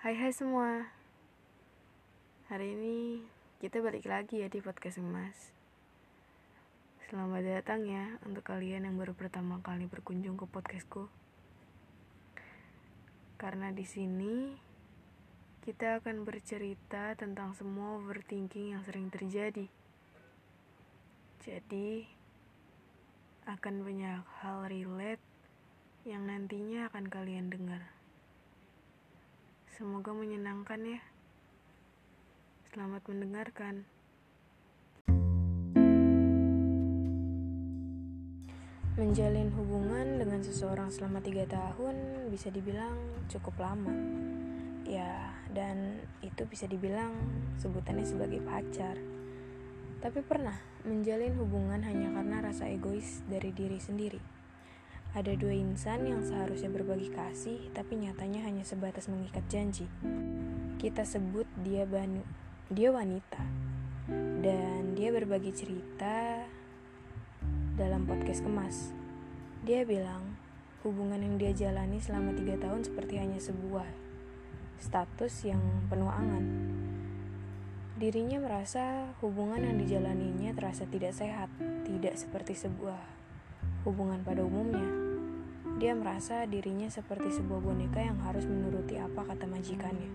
Hai hai semua. Hari ini kita balik lagi ya di podcast emas Selamat datang ya untuk kalian yang baru pertama kali berkunjung ke podcastku. Karena di sini kita akan bercerita tentang semua overthinking yang sering terjadi. Jadi akan banyak hal relate yang nantinya akan kalian dengar Semoga menyenangkan ya. Selamat mendengarkan. Menjalin hubungan dengan seseorang selama tiga tahun bisa dibilang cukup lama. Ya, dan itu bisa dibilang sebutannya sebagai pacar. Tapi pernah menjalin hubungan hanya karena rasa egois dari diri sendiri ada dua insan yang seharusnya berbagi kasih, tapi nyatanya hanya sebatas mengikat janji. Kita sebut dia Banu. Dia wanita. Dan dia berbagi cerita dalam podcast kemas. Dia bilang, hubungan yang dia jalani selama tiga tahun seperti hanya sebuah status yang penuh angan. Dirinya merasa hubungan yang dijalaninya terasa tidak sehat, tidak seperti sebuah hubungan pada umumnya. Dia merasa dirinya seperti sebuah boneka yang harus menuruti apa kata majikannya.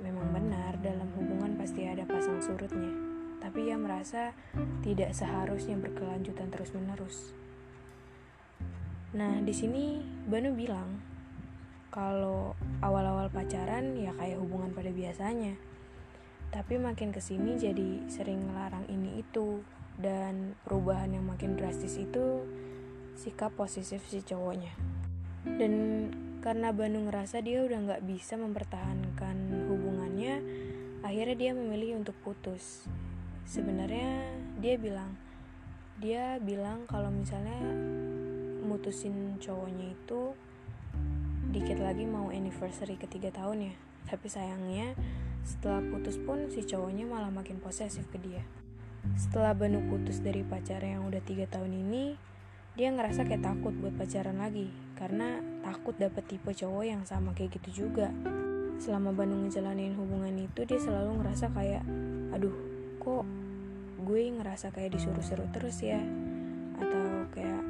Memang benar, dalam hubungan pasti ada pasang surutnya, tapi ia merasa tidak seharusnya berkelanjutan terus-menerus. Nah, di sini Banu bilang kalau awal-awal pacaran ya kayak hubungan pada biasanya. Tapi makin ke sini jadi sering ngelarang ini itu, dan perubahan yang makin drastis itu sikap posesif si cowoknya. Dan karena Bandung ngerasa dia udah nggak bisa mempertahankan hubungannya akhirnya dia memilih untuk putus. Sebenarnya dia bilang dia bilang kalau misalnya mutusin cowoknya itu dikit lagi mau anniversary ketiga tahun ya. Tapi sayangnya setelah putus pun si cowoknya malah makin posesif ke dia setelah Banu putus dari pacar yang udah tiga tahun ini, dia ngerasa kayak takut buat pacaran lagi karena takut dapet tipe cowok yang sama kayak gitu juga. Selama Banu ngejalanin hubungan itu, dia selalu ngerasa kayak, aduh, kok gue ngerasa kayak disuruh seru terus ya? Atau kayak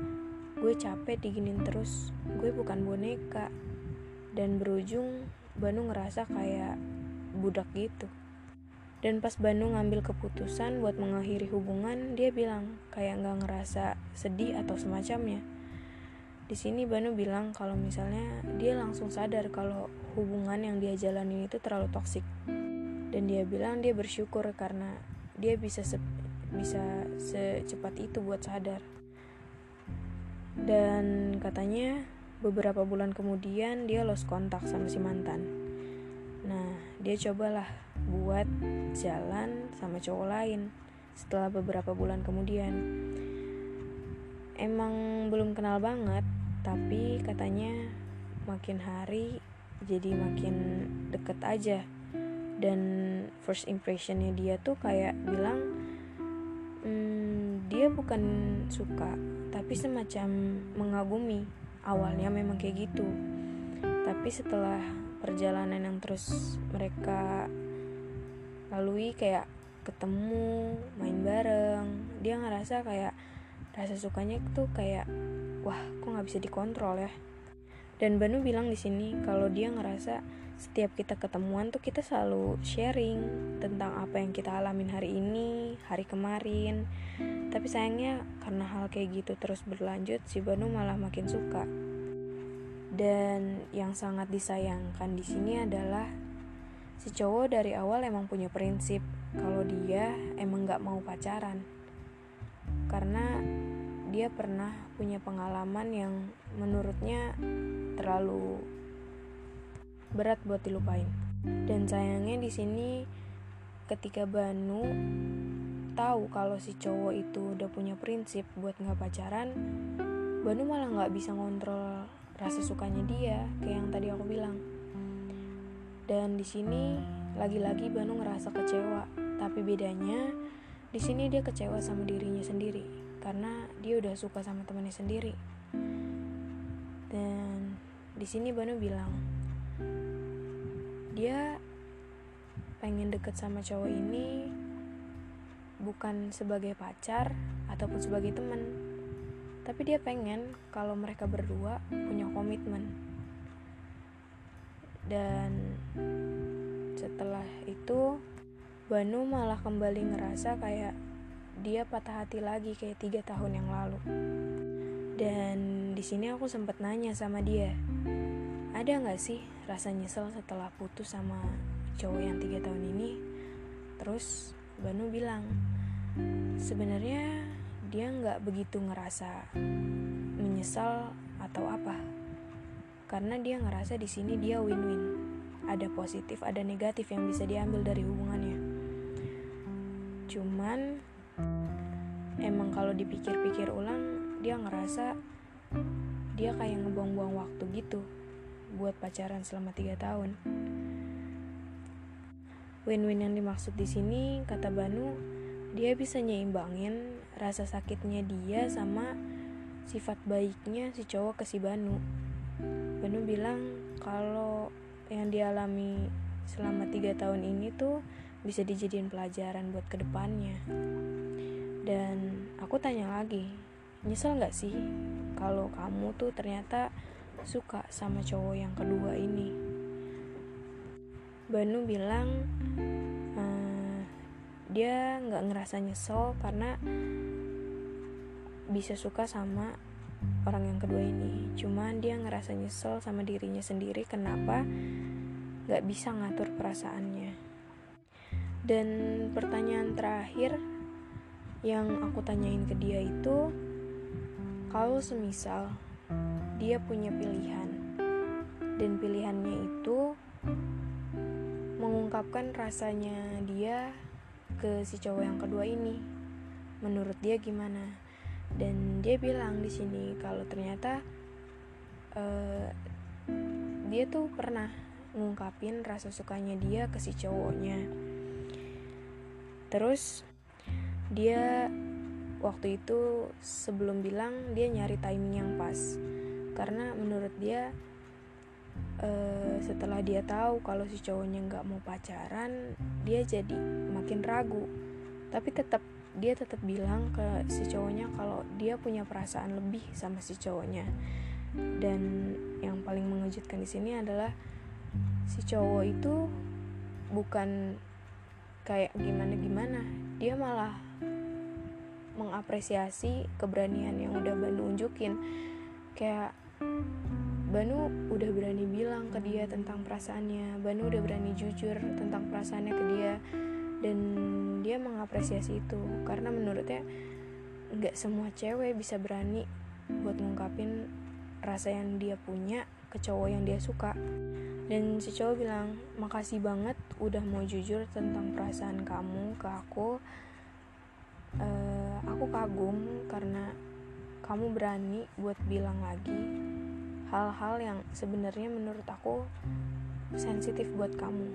gue capek diginin terus, gue bukan boneka. Dan berujung Banu ngerasa kayak budak gitu. Dan pas Bandung ngambil keputusan buat mengakhiri hubungan, dia bilang kayak nggak ngerasa sedih atau semacamnya. Di sini Banu bilang kalau misalnya dia langsung sadar kalau hubungan yang dia jalani itu terlalu toksik. Dan dia bilang dia bersyukur karena dia bisa se bisa secepat itu buat sadar. Dan katanya beberapa bulan kemudian dia lost kontak sama si mantan. Nah, dia cobalah buat jalan sama cowok lain setelah beberapa bulan kemudian. Emang belum kenal banget, tapi katanya makin hari jadi makin deket aja. Dan first impressionnya dia tuh kayak bilang, hmm, dia bukan suka, tapi semacam mengagumi. Awalnya memang kayak gitu, tapi setelah perjalanan yang terus mereka lalui kayak ketemu main bareng dia ngerasa kayak rasa sukanya tuh kayak wah kok nggak bisa dikontrol ya dan Banu bilang di sini kalau dia ngerasa setiap kita ketemuan tuh kita selalu sharing tentang apa yang kita alamin hari ini, hari kemarin. Tapi sayangnya karena hal kayak gitu terus berlanjut, si Banu malah makin suka. Dan yang sangat disayangkan di sini adalah si cowok dari awal emang punya prinsip kalau dia emang gak mau pacaran. Karena dia pernah punya pengalaman yang menurutnya terlalu berat buat dilupain. Dan sayangnya di sini ketika Banu tahu kalau si cowok itu udah punya prinsip buat nggak pacaran Banu malah nggak bisa ngontrol rasa sukanya dia kayak yang tadi aku bilang. Dan di sini lagi-lagi Banu ngerasa kecewa, tapi bedanya di sini dia kecewa sama dirinya sendiri. Karena dia udah suka sama temannya sendiri. Dan di sini Banu bilang, dia pengen deket sama cowok ini bukan sebagai pacar ataupun sebagai teman tapi dia pengen kalau mereka berdua punya komitmen dan setelah itu Banu malah kembali ngerasa kayak dia patah hati lagi kayak tiga tahun yang lalu. Dan di sini aku sempat nanya sama dia, ada nggak sih rasa nyesel setelah putus sama cowok yang tiga tahun ini? Terus Banu bilang, sebenarnya dia nggak begitu ngerasa menyesal atau apa, karena dia ngerasa di sini dia win-win, ada positif, ada negatif yang bisa diambil dari hubungannya. Cuman emang kalau dipikir-pikir ulang dia ngerasa dia kayak ngebuang-buang waktu gitu buat pacaran selama tiga tahun. Win-win yang dimaksud di sini kata Banu dia bisa nyeimbangin rasa sakitnya dia sama sifat baiknya si cowok ke si Banu. Banu bilang kalau yang dialami selama tiga tahun ini tuh bisa dijadiin pelajaran buat ke depannya. Dan aku tanya lagi nyesel gak sih kalau kamu tuh ternyata suka sama cowok yang kedua ini? Banu bilang uh, dia nggak ngerasa nyesel karena bisa suka sama orang yang kedua ini cuman dia ngerasa nyesel sama dirinya sendiri kenapa nggak bisa ngatur perasaannya dan pertanyaan terakhir yang aku tanyain ke dia itu, kalau semisal dia punya pilihan dan pilihannya itu mengungkapkan rasanya dia ke si cowok yang kedua ini, menurut dia gimana? Dan dia bilang di sini kalau ternyata uh, dia tuh pernah ngungkapin rasa sukanya dia ke si cowoknya. Terus dia waktu itu sebelum bilang dia nyari timing yang pas. Karena menurut dia uh, setelah dia tahu kalau si cowoknya nggak mau pacaran dia jadi makin ragu tapi tetap dia tetap bilang ke si cowoknya kalau dia punya perasaan lebih sama si cowoknya. Dan yang paling mengejutkan di sini adalah si cowok itu bukan kayak gimana gimana dia malah mengapresiasi keberanian yang udah Banu unjukin. Kayak Banu udah berani bilang ke dia tentang perasaannya. Banu udah berani jujur tentang perasaannya ke dia dan dia mengapresiasi itu karena menurutnya nggak semua cewek bisa berani buat ngungkapin rasa yang dia punya ke cowok yang dia suka. Dan si cowok bilang makasih banget udah mau jujur tentang perasaan kamu ke aku. Uh, aku kagum karena kamu berani buat bilang lagi hal-hal yang sebenarnya menurut aku sensitif buat kamu.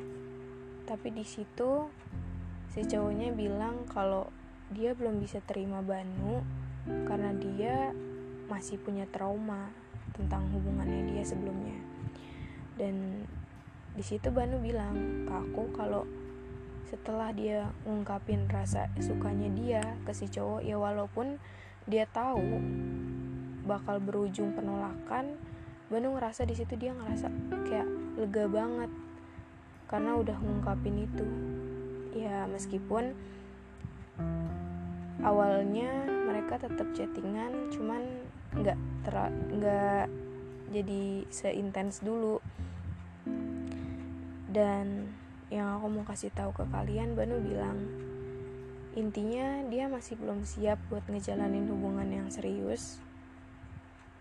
Tapi di situ si cowoknya bilang kalau dia belum bisa terima Banu karena dia masih punya trauma tentang hubungannya dia sebelumnya. Dan di situ Banu bilang ke aku kalau setelah dia ngungkapin rasa sukanya dia ke si cowok ya walaupun dia tahu bakal berujung penolakan Banu ngerasa di situ dia ngerasa kayak lega banget karena udah ngungkapin itu ya meskipun awalnya mereka tetap chattingan cuman nggak nggak jadi seintens dulu. Dan yang aku mau kasih tahu ke kalian Banu bilang intinya dia masih belum siap buat ngejalanin hubungan yang serius.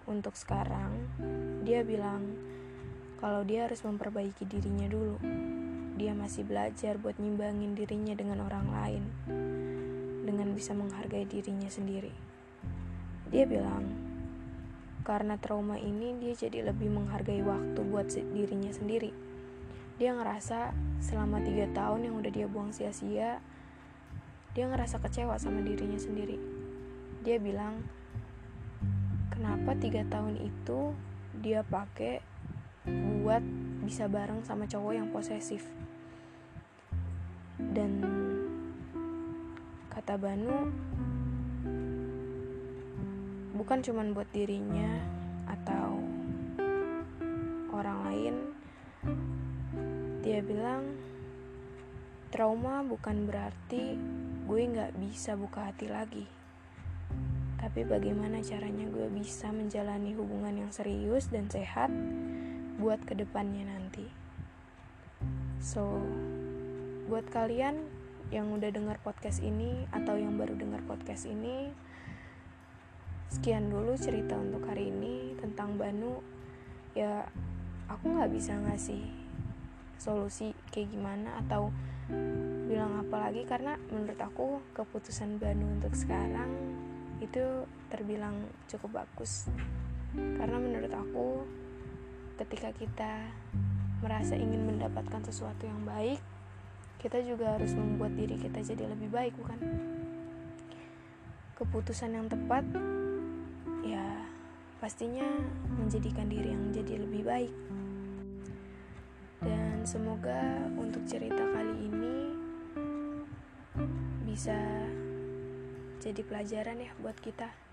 Untuk sekarang dia bilang kalau dia harus memperbaiki dirinya dulu dia masih belajar buat nyimbangin dirinya dengan orang lain. Dengan bisa menghargai dirinya sendiri. Dia bilang karena trauma ini dia jadi lebih menghargai waktu buat dirinya sendiri. Dia ngerasa selama tiga tahun yang udah dia buang sia-sia dia ngerasa kecewa sama dirinya sendiri. Dia bilang kenapa tiga tahun itu dia pakai buat bisa bareng sama cowok yang posesif dan kata Banu bukan cuman buat dirinya atau orang lain dia bilang trauma bukan berarti gue nggak bisa buka hati lagi. Tapi bagaimana caranya gue bisa menjalani hubungan yang serius dan sehat buat ke depannya nanti? So buat kalian yang udah dengar podcast ini atau yang baru dengar podcast ini sekian dulu cerita untuk hari ini tentang Banu. Ya aku nggak bisa ngasih solusi kayak gimana atau bilang apa lagi karena menurut aku keputusan Banu untuk sekarang itu terbilang cukup bagus. Karena menurut aku ketika kita merasa ingin mendapatkan sesuatu yang baik kita juga harus membuat diri kita jadi lebih baik bukan? Keputusan yang tepat ya pastinya menjadikan diri yang menjadi lebih baik. Dan semoga untuk cerita kali ini bisa jadi pelajaran ya buat kita